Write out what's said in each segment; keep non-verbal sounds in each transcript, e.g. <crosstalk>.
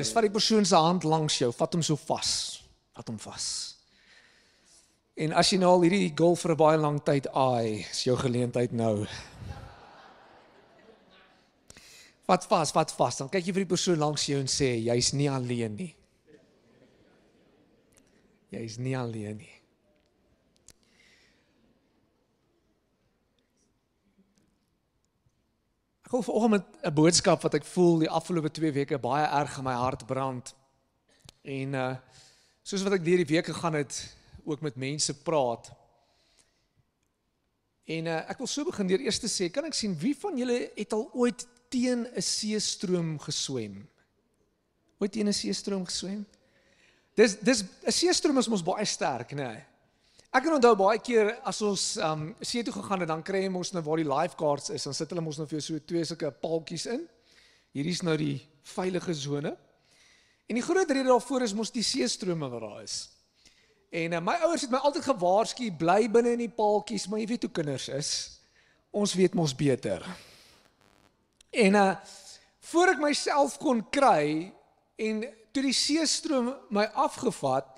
is, vat die persoon se hand langs jou, vat hom so vas. Vat hom vas. En as jy nou al hierdie golf vir 'n baie lang tyd aai, is jou geleentheid nou. Wat vas, wat vas. Dan kyk jy vir die persoon langs jou en sê jy's nie alleen nie. Jy's nie alleen nie. Ek wil vanoggend met 'n boodskap wat ek voel die afgelope 2 weke baie erg in my hart brand. En uh soos wat ek deur die week gegaan het, ook met mense praat. En uh ek wil so begin deur eers te sê, kan ek sien wie van julle het al ooit teen 'n seestroom geswem? Ooit teen 'n seestroom geswem? Dis dis 'n seestroom is mos baie sterk, né? Nee. Ek kan onthou baie keer as ons um see toe gegaan het, dan kry jy mos nou waar die lifeguards is, dan sit hulle mos nou vir jou so twee sulke paaltjies in. Hierdie is nou die veilige sone. En die groot rede daarvoor is mos die seestrome wat daar is. En uh, my ouers het my altyd gewaarsku bly binne in die paaltjies, maar jy weet hoe kinders is. Ons weet mos beter. En uh voor ek myself kon kry en toe die seestroom my afgevat,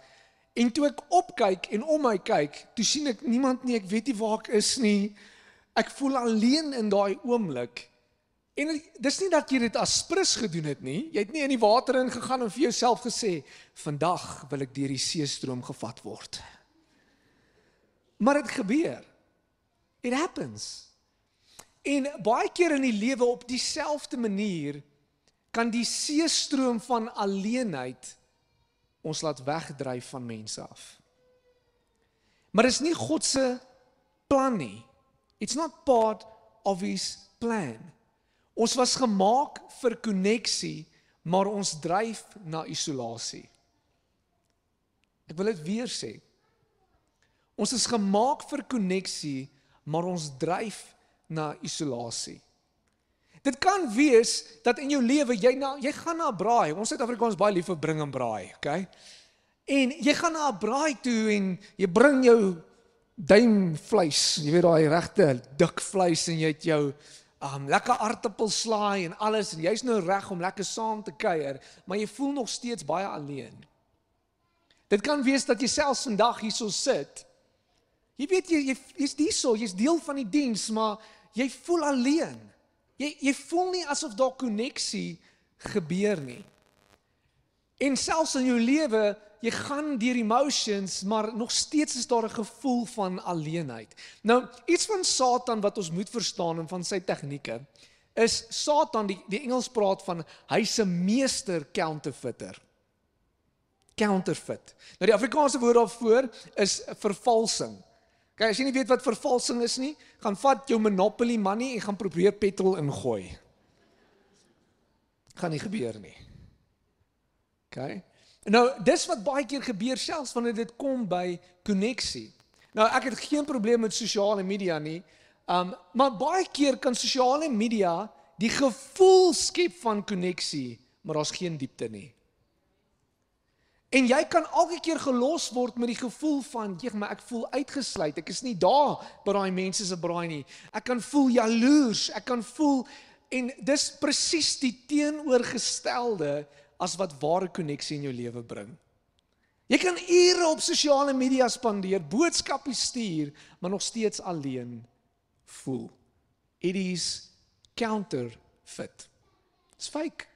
En toe ek opkyk en om my kyk, toe sien ek niemand nie, ek weet nie waar ek is nie. Ek voel alleen in daai oomblik. En dis nie dat jy dit as prins gedoen het nie. Jy het nie in die water ingegaan en vir jouself gesê, "Vandag wil ek deur die seestroom gevat word." Maar dit gebeur. It happens. En baie keer in die lewe op dieselfde manier kan die seestroom van alleenheid ons laat wegdryf van mense af. Maar dit is nie God se plan nie. It's not part of his plan. Ons was gemaak vir koneksie, maar ons dryf na isolasie. Ek wil dit weer sê. Ons is gemaak vir koneksie, maar ons dryf na isolasie. Dit kan wees dat in jou lewe jy na jy gaan na braai. Ons Suid-Afrikaners baie lief vir bring en braai, okay? En jy gaan na 'n braai toe en jy bring jou duim vleis, jy weet daai regte dik vleis en jy het jou um lekker aartappelslaai en alles en jy's nou reg om lekker saam te kuier, maar jy voel nog steeds baie alleen. Dit kan wees dat jy selfs vandag hierso sit. Jy weet jy jy's hierso, jy's deel van die diens, maar jy voel alleen. Jy jy voel nie asof daar koneksie gebeur nie. En selfs in jou lewe, jy gaan deur emotions, maar nog steeds is daar 'n gevoel van alleenheid. Nou, iets van Satan wat ons moet verstaan en van sy tegnieke is Satan die die Engels praat van hy's 'n meester counterfeiter. Counterfeit. Nou die Afrikaanse woord daarvoor is vervalsing. Kyk, as jy nie weet wat vervalsing is nie, gaan vat jou Monopoly money en gaan probeer petrol ingooi. Gaan nie gebeur nie. OK. Nou, dis wat baie keer gebeur selfs wanneer dit kom by koneksie. Nou, ek het geen probleem met sosiale media nie. Um, maar baie keer kan sosiale media die gevoel skep van koneksie, maar daar's geen diepte nie. En jy kan elke keer gelos word met die gevoel van, "Jeg, maar ek voel uitgesluit. Ek is nie daar by daai mense se braai nie. Ek kan voel jaloers. Ek kan voel en dis presies die teenoorgestelde as wat ware koneksie in jou lewe bring. Jy kan ure op sosiale media spandeer, boodskappe stuur, maar nog steeds alleen voel. It is counterfeit. It's fake.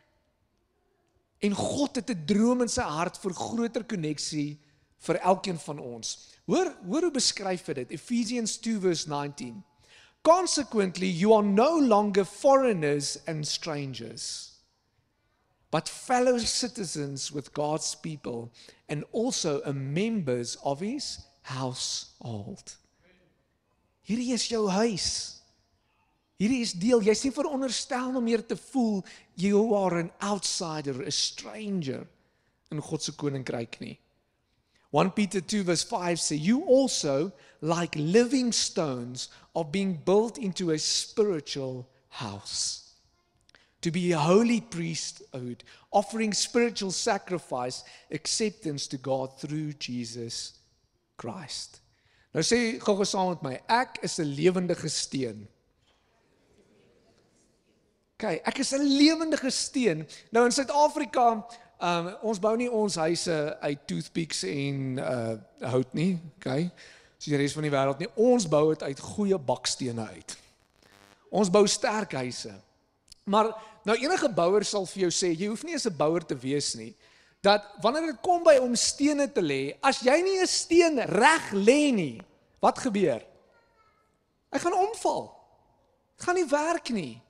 En God het 'n droom in sy hart vir groter koneksie vir elkeen van ons. Hoor, hoor hoe beskryf hy dit? Ephesians 2:19. Consequently, you are no longer foreigners and strangers, but fellow citizens with God's people and also members of his household. Hierdie is jou huis. Hierdie is deel. Jy's nie veronderstel om meer te voel you are an outsider, a stranger in God se koninkryk nie. 1 Peter 2 verse 5 sê you also like living stones are being built into a spiritual house to be a holy priesthood offering spiritual sacrifice acceptance to God through Jesus Christ. Nou sê gou gou saam met my, ek is 'n lewendige steen. OK, ek is 'n lewendige steen. Nou in Suid-Afrika, um ons bou nie ons huise uit toothpicks en uh hout nie, okay? Soos die res van die wêreld nie. Ons bou dit uit goeie bakstene uit. Ons bou sterk huise. Maar nou enige bouer sal vir jou sê, jy hoef nie eens 'n bouer te wees nie, dat wanneer dit kom by om stene te lê, as jy nie 'n steen reg lê nie, wat gebeur? Hy gaan omval. Dit gaan nie werk nie.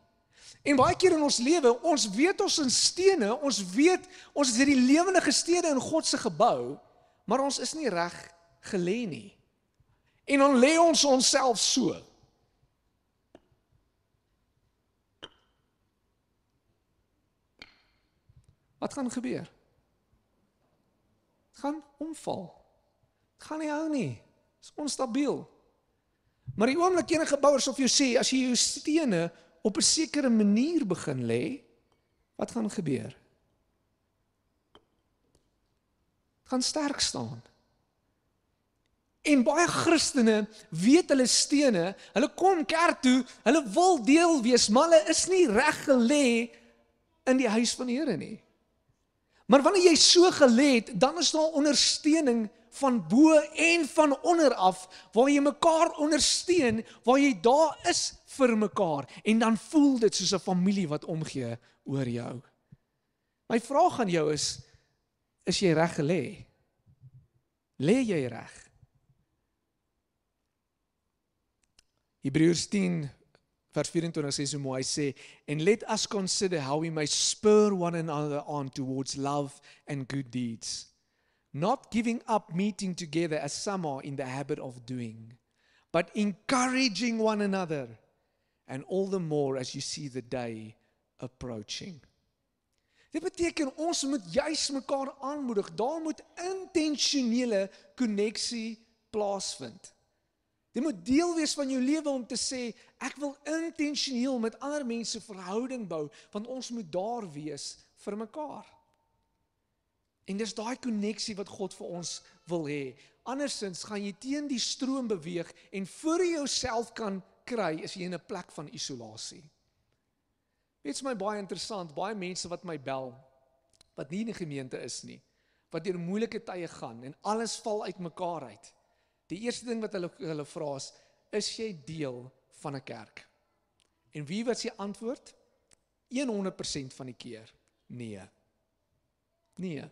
En baie keer in ons lewe, ons weet ons in stene, ons weet ons is hierdie lewendige stene in God se gebou, maar ons is nie reg gelê nie. En dan lê ons onsself so. Wat gaan gebeur? Dit gaan omval. Dit gaan nie hou nie. Dit is onstabiel. Maar die oomblik enige bouers of jy sê as jy jou stene op 'n sekere manier begin lê, wat gaan gebeur? gaan sterk staan. En baie Christene weet hulle stene, hulle kom kerk toe, hulle wil deel wees, maar hulle is nie reg gelê in die huis van die Here nie. Maar wanneer jy so gelê het, dan is daar ondersteuning van bo en van onder af waar jy mekaar ondersteun, waar jy daar is vir mekaar en dan voel dit soos 'n familie wat omgee oor jou. My vraag aan jou is is jy reg gelê? Lê jy reg? Hebreërs 10 vers 24 sê so mooi sê and let us consider how we may spur one another on towards love and good deeds not giving up meeting together as some are in the habit of doing but encouraging one another and all the more as you see the day approaching. Dit beteken ons moet juis mekaar aanmoedig. Daar moet intentionele koneksie plaasvind. Dit moet deel wees van jou lewe om te sê ek wil intentioneel met ander mense verhouding bou want ons moet daar wees vir mekaar. En dis daai koneksie wat God vir ons wil hê. Andersins gaan jy teen die stroom beweeg en voor jy jouself kan kry is jy in 'n plek van isolasie. Dit's my baie interessant, baie mense wat my bel wat nie in die gemeente is nie, wat deur moeilike tye gaan en alles val uitmekaar uit. Die eerste ding wat hulle hulle vra is, is jy deel van 'n kerk? En wie wat sy antwoord? 100% van die keer, nee. Nee.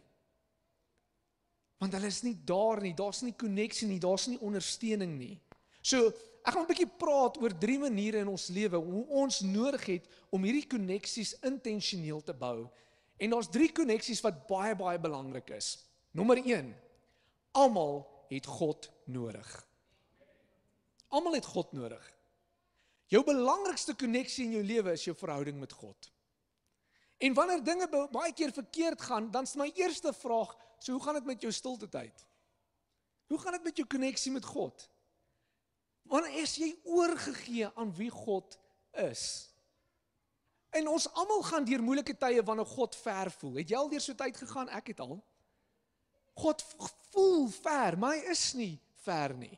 Want hulle is nie daar nie, daar's nie koneksie nie, daar's nie ondersteuning nie. So, ek gaan 'n bietjie praat oor drie maniere in ons lewe hoe ons nodig het om hierdie koneksies intentioneel te bou. En daar's drie koneksies wat baie baie belangrik is. Nommer 1. Almal het God nodig. Almal het God nodig. Jou belangrikste koneksie in jou lewe is jou verhouding met God. En wanneer dinge baie keer verkeerd gaan, dan is my eerste vraag, so hoe gaan dit met jou stilte tyd? Hoe gaan dit met jou koneksie met God? Wanneer is jy oorgegee aan wie God is? En ons almal gaan deur moeilike tye wanneer God ver voel. Het jy al deur so tyd gegaan? Ek het al. God voel ver, maar hy is nie ver nie.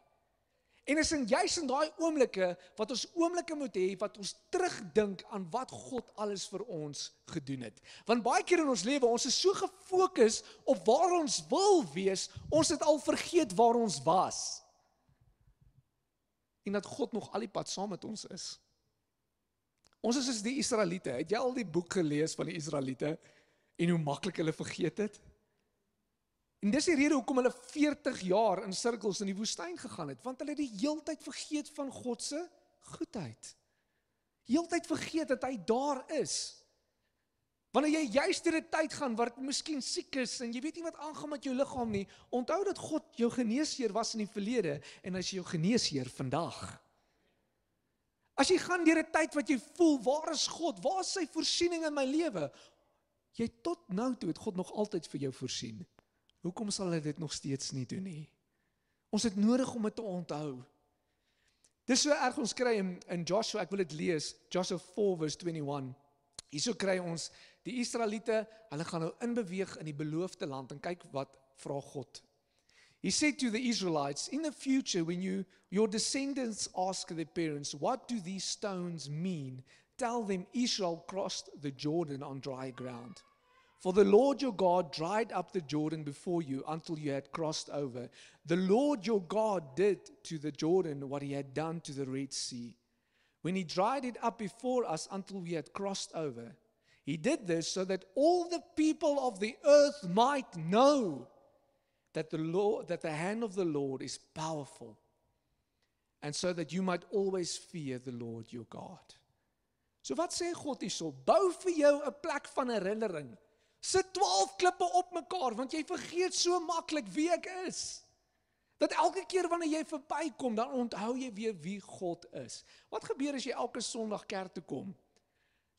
En is in juis in daai oomblikke wat ons oomblikke moet hê wat ons terugdink aan wat God alles vir ons gedoen het. Want baie keer in ons lewe, ons is so gefokus op waar ons wil wees, ons het al vergeet waar ons was. En dat God nog al die pad saam met ons is. Ons is soos die Israeliete. Het jy al die boek gelees van die Israeliete en hoe maklik hulle vergeet het? En dis die rede hoekom hulle 40 jaar in sirkels in die woestyn gegaan het, want hulle het die heeltyd vergeet van God se goedheid. Heeltyd vergeet dat hy daar is. Wanneer jy juist deur 'n tyd gaan waar jy miskien siek is en jy weet nie wat aangaan met jou liggaam nie, onthou dat God jou geneesheer was in die verlede en hy is jou geneesheer vandag. As jy gaan deur 'n tyd wat jy voel, waar is God? Waar is sy voorsiening in my lewe? Jy tot nou toe het God nog altyd vir jou voorsien. Hoekom sal hy dit nog steeds nie doen nie? Ons het nodig om dit te onthou. Dis so erg ons kry in, in Joshua, ek wil dit lees, Joshua 4 vers 21. Hierso kry ons die Israeliete, hulle gaan nou inbeweeg in die beloofde land en kyk wat vra God. He said to the Israelites, in the future when you your descendants ask their parents, what do these stones mean? Tell them Israel crossed the Jordan on dry ground. For the Lord your God dried up the Jordan before you until you had crossed over. The Lord your God did to the Jordan what he had done to the Red Sea. When he dried it up before us until we had crossed over, he did this so that all the people of the earth might know that the Lord that the hand of the Lord is powerful and so that you might always fear the Lord your God. So wat sê God hierso? Bou vir jou 'n plek van herinnering Sit 12 klippe op mekaar want jy vergeet so maklik wie ek is. Dat elke keer wanneer jy verbykom, dan onthou jy weer wie God is. Wat gebeur as jy elke Sondag kerk toe kom?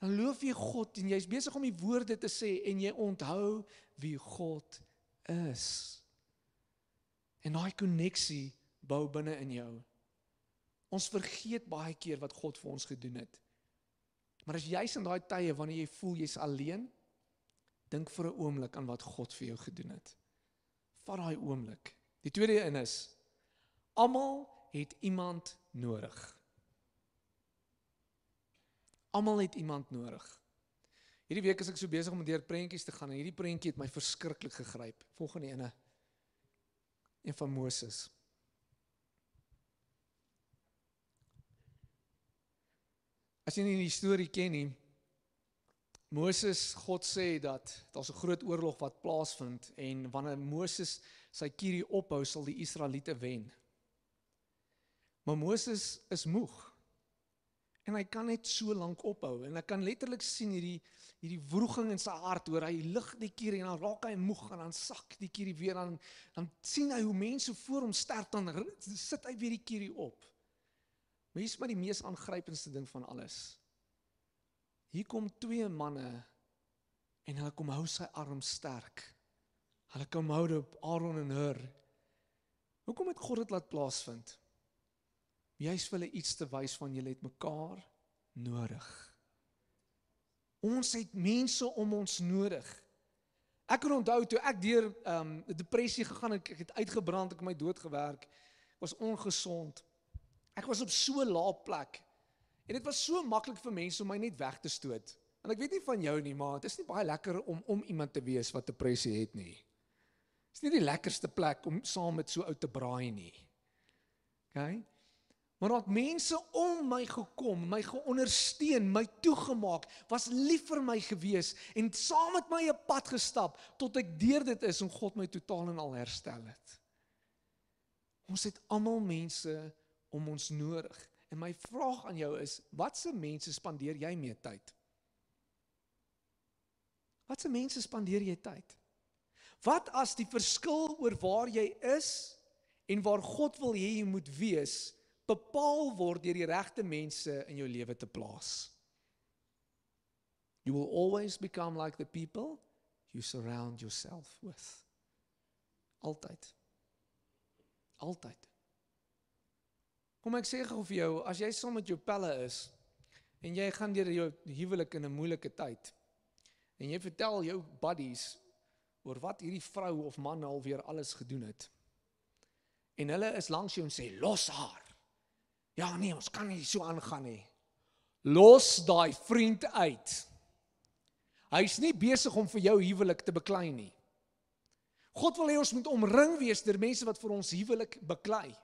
Dan loof jy God en jy's besig om die woorde te sê en jy onthou wie God is. En daai koneksie bou binne in jou. Ons vergeet baie keer wat God vir ons gedoen het. Maar as jy's in daai tye wanneer jy voel jy's alleen, Dink vir 'n oomblik aan wat God vir jou gedoen het. Vat daai oomblik. Die tweede een is almal het iemand nodig. Almal het iemand nodig. Hierdie week is ek so besig om deur prentjies te gaan en hierdie prentjie het my verskriklik gegryp. Volgende ene. Een van Moses. As jy nie die storie ken nie, Moses, God sê dat daar's 'n groot oorlog wat plaasvind en wanneer Moses sy kierie ophou, sal die Israeliete wen. Maar Moses is moeg. En hy kan net so lank ophou en ek kan letterlik sien hierdie hierdie wroging in sy hart hoor hy lig die kierie en dan raak hy moeg en dan sak die kierie weer aan dan sien hy hoe mense voor hom sterf dan sit hy weer die kierie op. Maar hier is maar die mees aangrypendste ding van alles. Hier kom twee manne en hulle kom hou sy arm sterk. Hulle kom hou op Aaron en Hur. Hoekom het God dit laat plaasvind? Jy's vir hulle iets te wys van julle het mekaar nodig. Ons het mense om ons nodig. Ek kan onthou toe ek deur ehm um, depressie gegaan het, ek het uitgebrand, ek het my dood gewerk. Ek was ongesond. Ek was op so 'n lae plek. En dit was so maklik vir mense om my net weg te stoot. En ek weet nie van jou nie, maar dit is nie baie lekker om om iemand te wees wat depressie het nie. Dit is nie die lekkerste plek om saam met so ou te braai nie. OK? Maar dat mense om my gekom, my geondersteun, my toegemaak, was lief vir my gewees en saam met my 'n pad gestap tot ek deur dit is en God my totaal en al herstel het. Ons het almal mense om ons nodig. En my vraag aan jou is, watse mense spandeer jy mee tyd? Watse mense spandeer jy tyd? Wat as die verskil oor waar jy is en waar God wil hê jy moet wees, bepaal word deur die regte mense in jou lewe te plaas? You will always become like the people you surround yourself with. Altyd. Altyd. Kom ek sê gou vir jou, as jy saam met jou pelle is en jy gaan deur jou huwelik in 'n moeilike tyd en jy vertel jou buddies oor wat hierdie vrou of man alweer alles gedoen het. En hulle is langs jou en sê los haar. Ja nee, ons kan nie so aangaan nie. Los daai vriend uit. Hy's nie besig om vir jou huwelik te beklei nie. God wil hê ons moet omring wees deur mense wat vir ons huwelik beklei.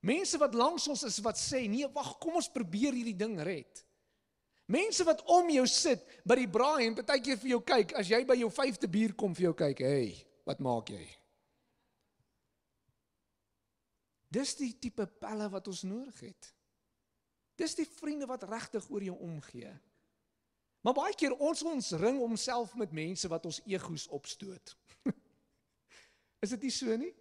Mense wat langs ons is wat sê, "Nee, wag, kom ons probeer hierdie ding red." Mense wat om jou sit by die braai en baie keer vir jou kyk as jy by jou 5de bier kom vir jou kyk, "Hey, wat maak jy?" Dis die tipe pelle wat ons nodig het. Dis die vriende wat regtig oor jou omgee. Maar baie keer ons ons ring homself met mense wat ons egos opstoot. <laughs> is dit nie so nie?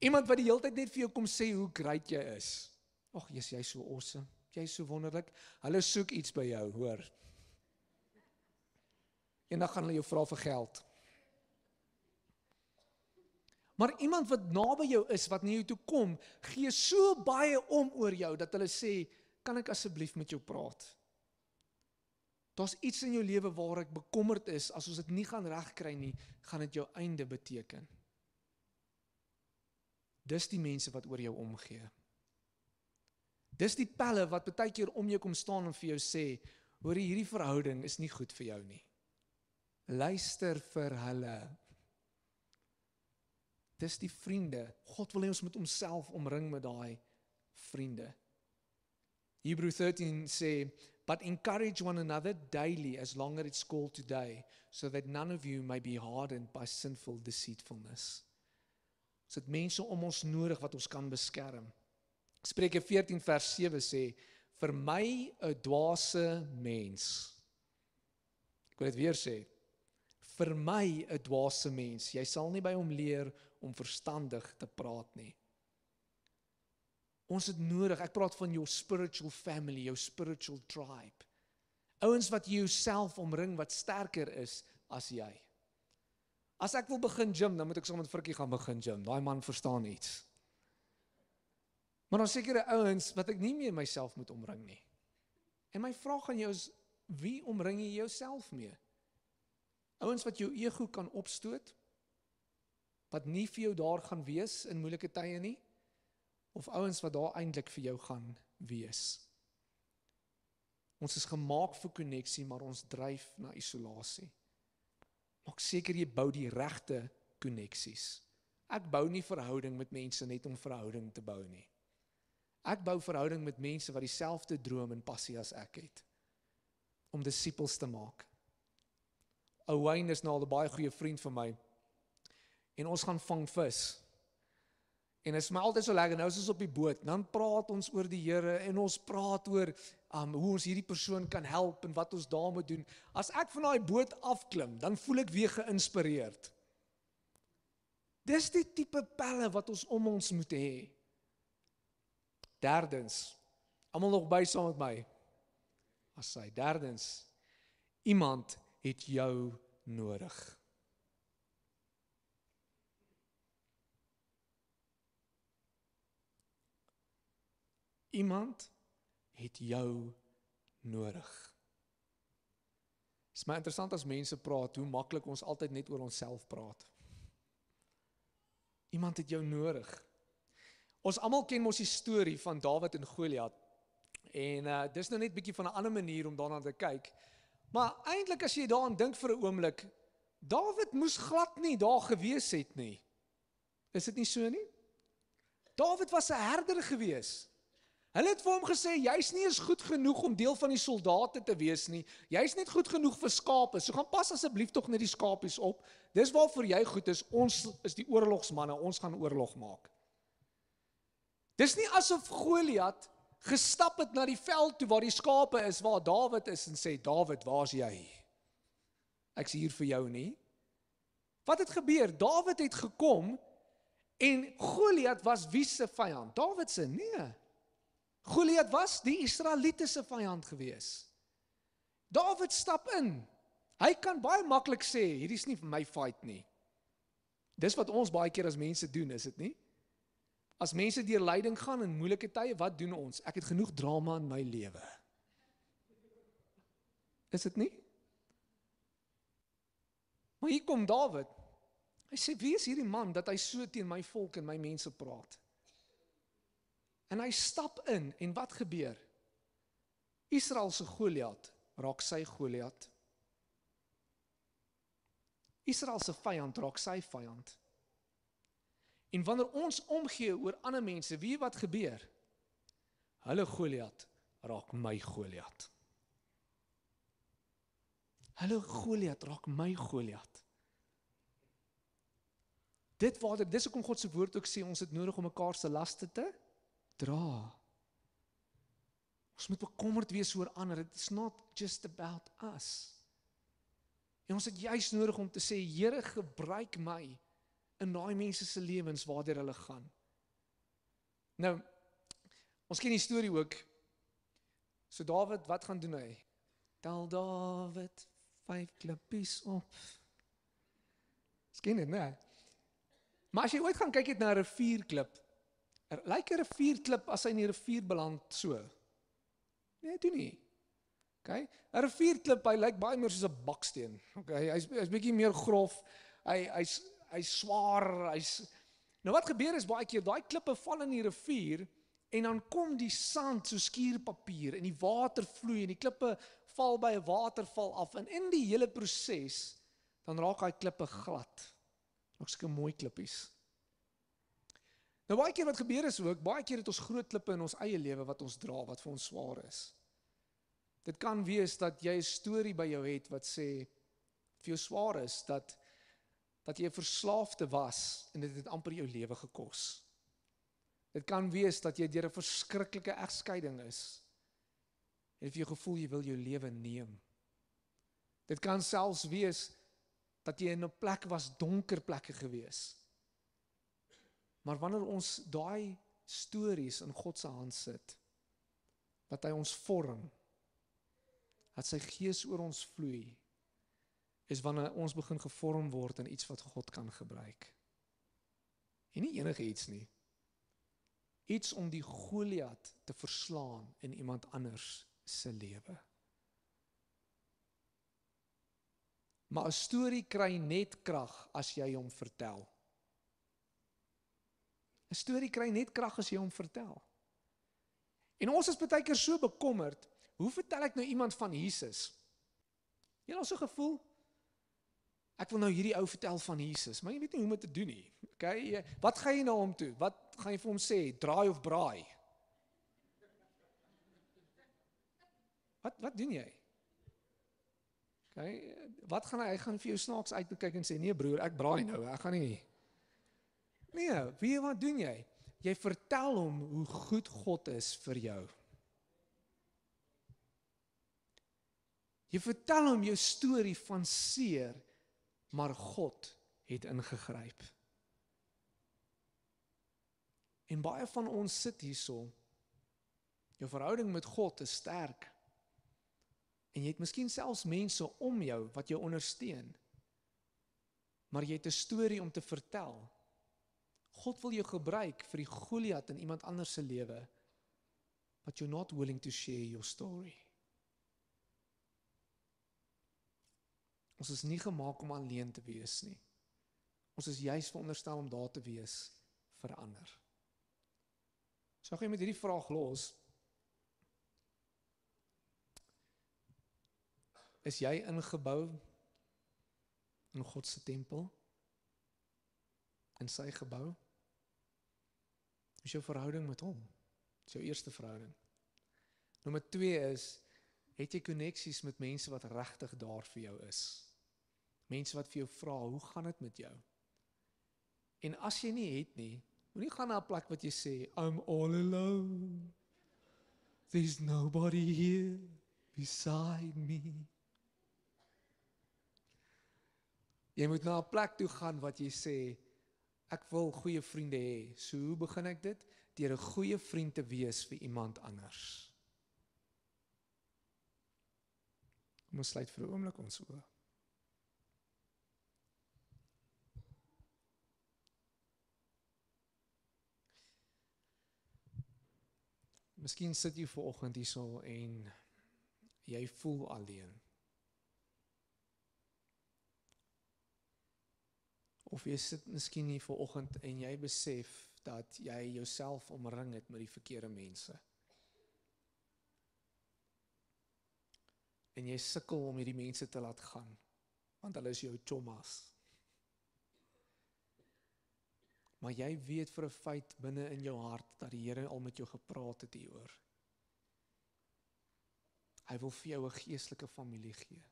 Iemand wat die hele tyd net vir jou kom sê hoe great jy is. Ag, jy's jy so awesome. Jy's so wonderlik. Hulle soek iets by jou, hoor. En dan gaan hulle jou vra vir geld. Maar iemand wat naby jou is, wat na jou toe kom, gee so baie om oor jou dat hulle sê, "Kan ek asseblief met jou praat?" Daar's iets in jou lewe waar ek bekommerd is, as ons dit nie gaan regkry nie, gaan dit jou einde beteken. Dis die mense wat oor jou omgee. Dis die pelle wat baie keer om jou kom staan en vir jou sê, hoor hierdie verhouding is nie goed vir jou nie. luister vir hulle. Dis die vriende. God wil hê ons moet homself omring met daai vriende. Hebrew 13 sê, "But encourage one another daily as long as it's called today, so that none of you may be hardened by sinful deceitfulness." Ons het mense om ons nodig wat ons kan beskerm. Spreuke 14 vers 7 sê, "Vir my 'n dwaase mens." Ek wil dit weer sê. Vir my 'n dwaase mens, jy sal nie by hom leer om verstandig te praat nie. Ons het nodig, ek praat van jou spiritual family, jou spiritual tribe. Ouens wat jouself omring wat sterker is as jy. As ek wil begin gym, dan moet ek sommer met Frikkie gaan begin gym. Daai man verstaan iets. Maar daar sekerre ouens wat ek nie meer myself moet omring nie. En my vraag aan jou is wie omring jy jouself mee? Ouens wat jou ego kan opstoot? Wat nie vir jou daar gaan wees in moeilike tye nie? of ouens wat daar eintlik vir jou gaan wees. Ons is gemaak vir koneksie, maar ons dryf na isolasie. Maak seker jy bou die regte koneksies. Ek bou nie verhouding met mense net om verhouding te bou nie. Ek bou verhouding met mense wat dieselfde droom en passie as ek het om disippels te maak. Owain is nou al 'n baie goeie vriend van my. En ons gaan vang vis. En dit is my altyd so lekker nou as ons op die boot, dan praat ons oor die Here en ons praat oor um hoe ons hierdie persoon kan help en wat ons daarmee doen. As ek van daai boot afklim, dan voel ek weer geïnspireerd. Dis die tipe pelle wat ons om ons moet hê. Derdens, almal nog by saam met my. As hy derdens, iemand het jou nodig. Iemand het jou nodig. Dit is maar interessant as mense praat hoe maklik ons altyd net oor onsself praat. Iemand het jou nodig. Ons almal ken mos die storie van Dawid en Goliat. En uh dis nou net bietjie van 'n ander manier om daarna te kyk. Maar eintlik as jy daaraan dink vir 'n oomblik, Dawid moes glad nie daar gewees het nie. Is dit nie so nie? Dawid was 'n herder geweest. Hulle het vir hom gesê jy's nie eens goed genoeg om deel van die soldate te wees nie. Jy's net goed genoeg vir skape. So gaan pas asseblief tog net die skapies op. Dis waarvoor jy goed is. Ons is die oorlogsmanne. Ons gaan oorlog maak. Dis nie asof Goliat gestap het na die veld toe waar die skape is waar Dawid is en sê Dawid, waar's jy? Ek's hier vir jou nie. Wat het gebeur? Dawid het gekom en Goliat was wie se vyand? Dawid se? Nee. Goliat was die Israeliete se vyand gewees. Dawid stap in. Hy kan baie maklik sê, hierdie is nie vir my fight nie. Dis wat ons baie keer as mense doen, is dit nie? As mense deur lyding gaan in moeilike tye, wat doen ons? Ek het genoeg drama in my lewe. Is dit nie? Maar hier kom Dawid. Hy sê, "Wie is hierdie man dat hy so teen my volk en my mense praat?" En hy stap in en wat gebeur? Israel se Goliat raak sy Goliat. Israel se vyand raak sy vyand. En wanneer ons omgee oor ander mense, wie wat gebeur? Hulle Goliat raak my Goliat. Hulle Goliat raak my Goliat. Dit waar dis hoekom God se woord ook sê ons het nodig om mekaar se laste te dra. Ons moet bekommerd wees oor ander. It's not just about us. En ons het juis nodig om te sê Here gebruik my in daai mense se lewens waardeur hulle gaan. Nou ons ken die storie ook. So Dawid, wat gaan doen hy? Tel Dawid vyf klippies op. Skien dit, né? Maar as jy ooit gaan kyk het na 'n rivierklip, Er lyk 'n rivierklip as hy in die rivier beland so. Nee, doen nie. OK? 'n Rivierklip, hy lyk baie meer soos 'n baksteen. OK? Hy's hy's bietjie meer grof. Hy hy's hy's swaar. Hy's Nou wat gebeur is baie keer daai klippe val in die rivier en dan kom die sand so skuurpapier en die water vloei en die klippe val by 'n waterval af en in die hele proses dan raak daai klippe glad. Nog sulke mooi klippies. Nou baie keer wat gebeur is ook, baie keer het ons groot klippe in ons eie lewe wat ons dra, wat vir ons swaar is. Dit kan wees dat jy 'n storie by jou het wat sê vir jou swaar is dat dat jy 'n verslaafde was en dit het amper jou lewe gekos. Dit kan wees dat jy deur 'n verskriklike egskeiding is. En jy gevoel jy wil jou lewe neem. Dit kan selfs wees dat jy in 'n plek was donker plekke gewees. Maar wanneer ons daai stories in God se hand sit, dat hy ons vorm, dat sy gees oor ons vloei, is wanneer ons begin gevorm word in iets wat God kan gebruik. En nie enige iets nie. Iets om die Goliat te verslaan in iemand anders se lewe. Maar 'n storie kry net krag as jy hom vertel. 'n Storie kry net krag as jy hom vertel. En ons is baie keer so bekommerd, hoe vertel ek nou iemand van Jesus? Jy het al so gevoel ek wil nou hierdie ou vertel van Jesus, maar jy weet nie hoe om dit te doen nie. Okay, wat gaan jy nou hom toe? Wat gaan jy vir hom sê? Draai of braai? Wat wat doen jy? Okay, wat gaan hy hy gaan vir jou snaaks uitkyk en sê nee broer, ek braai nou, ek gaan nie. Nee, wie wat doen jy? Jy vertel hom hoe goed God is vir jou. Jy vertel hom jou storie van seer, maar God het ingegryp. En baie van ons sit hierso. Jou verhouding met God is sterk. En jy het miskien selfs mense om jou wat jou ondersteun. Maar jy het 'n storie om te vertel. God wil jou gebruik vir die Goliat in iemand anders se lewe. But you're not willing to share your story. Ons is nie gemaak om alleen te wees nie. Ons is juis veronderstel om daar te wees vir ander. So gaan jy met hierdie vraag los. Is jy ingebou in God se tempel? In sy gebou? Is jou verhouding met hom? Dis jou eerste verhouding. Nommer 2 is het jy koneksies met mense wat regtig daar vir jou is? Mense wat vir jou vra, "Hoe gaan dit met jou?" En as jy nie het nie, moenie gaan na 'n plek wat jy sê, "I'm all alone. There's nobody here beside me." Jy moet na 'n plek toe gaan wat jy sê ek wil goeie vriende hê. So hoe begin ek dit? Deur 'n goeie vriend te wees vir iemand anders. Kom ons sluit vir 'n oomblik ons oë. Miskien sit jy ver oggend hierso en jy voel alleen. Of jy sit miskien hier ver oggend en jy besef dat jy jouself omring het met die verkeerde mense. En jy sukkel om hierdie mense te laat gaan want hulle is jou chommas. Maar jy weet vir 'n feit binne in jou hart dat die Here al met jou gepraat het hieroor. Hy wil vir jou 'n geestelike familie gee.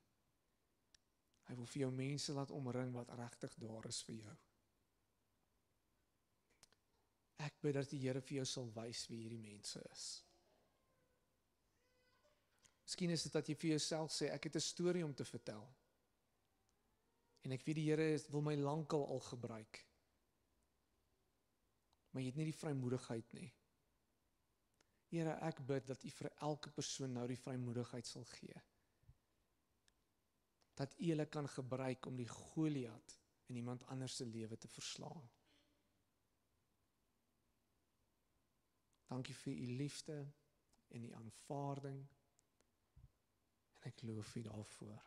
Hy wil vir jou mense laat omring wat regtig daar is vir jou. Ek bid dat die Here vir jou sal wys wie hierdie mense is. Miskien is dit dat jy vir jouself sê ek het 'n storie om te vertel. En ek weet die Here wil my lankal al gebruik. Maar jy het nie die vrymoedigheid nie. Here, ek bid dat U vir elke persoon nou die vrymoedigheid sal gee dat U hulle kan gebruik om die Goliat in iemand anders se lewe te verslaan. Dankie vir U liefde en U aanvaarding. En ek loof U daarvoor.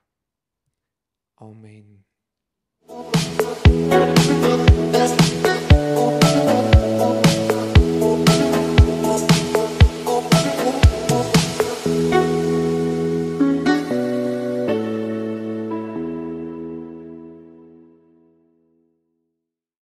Amen.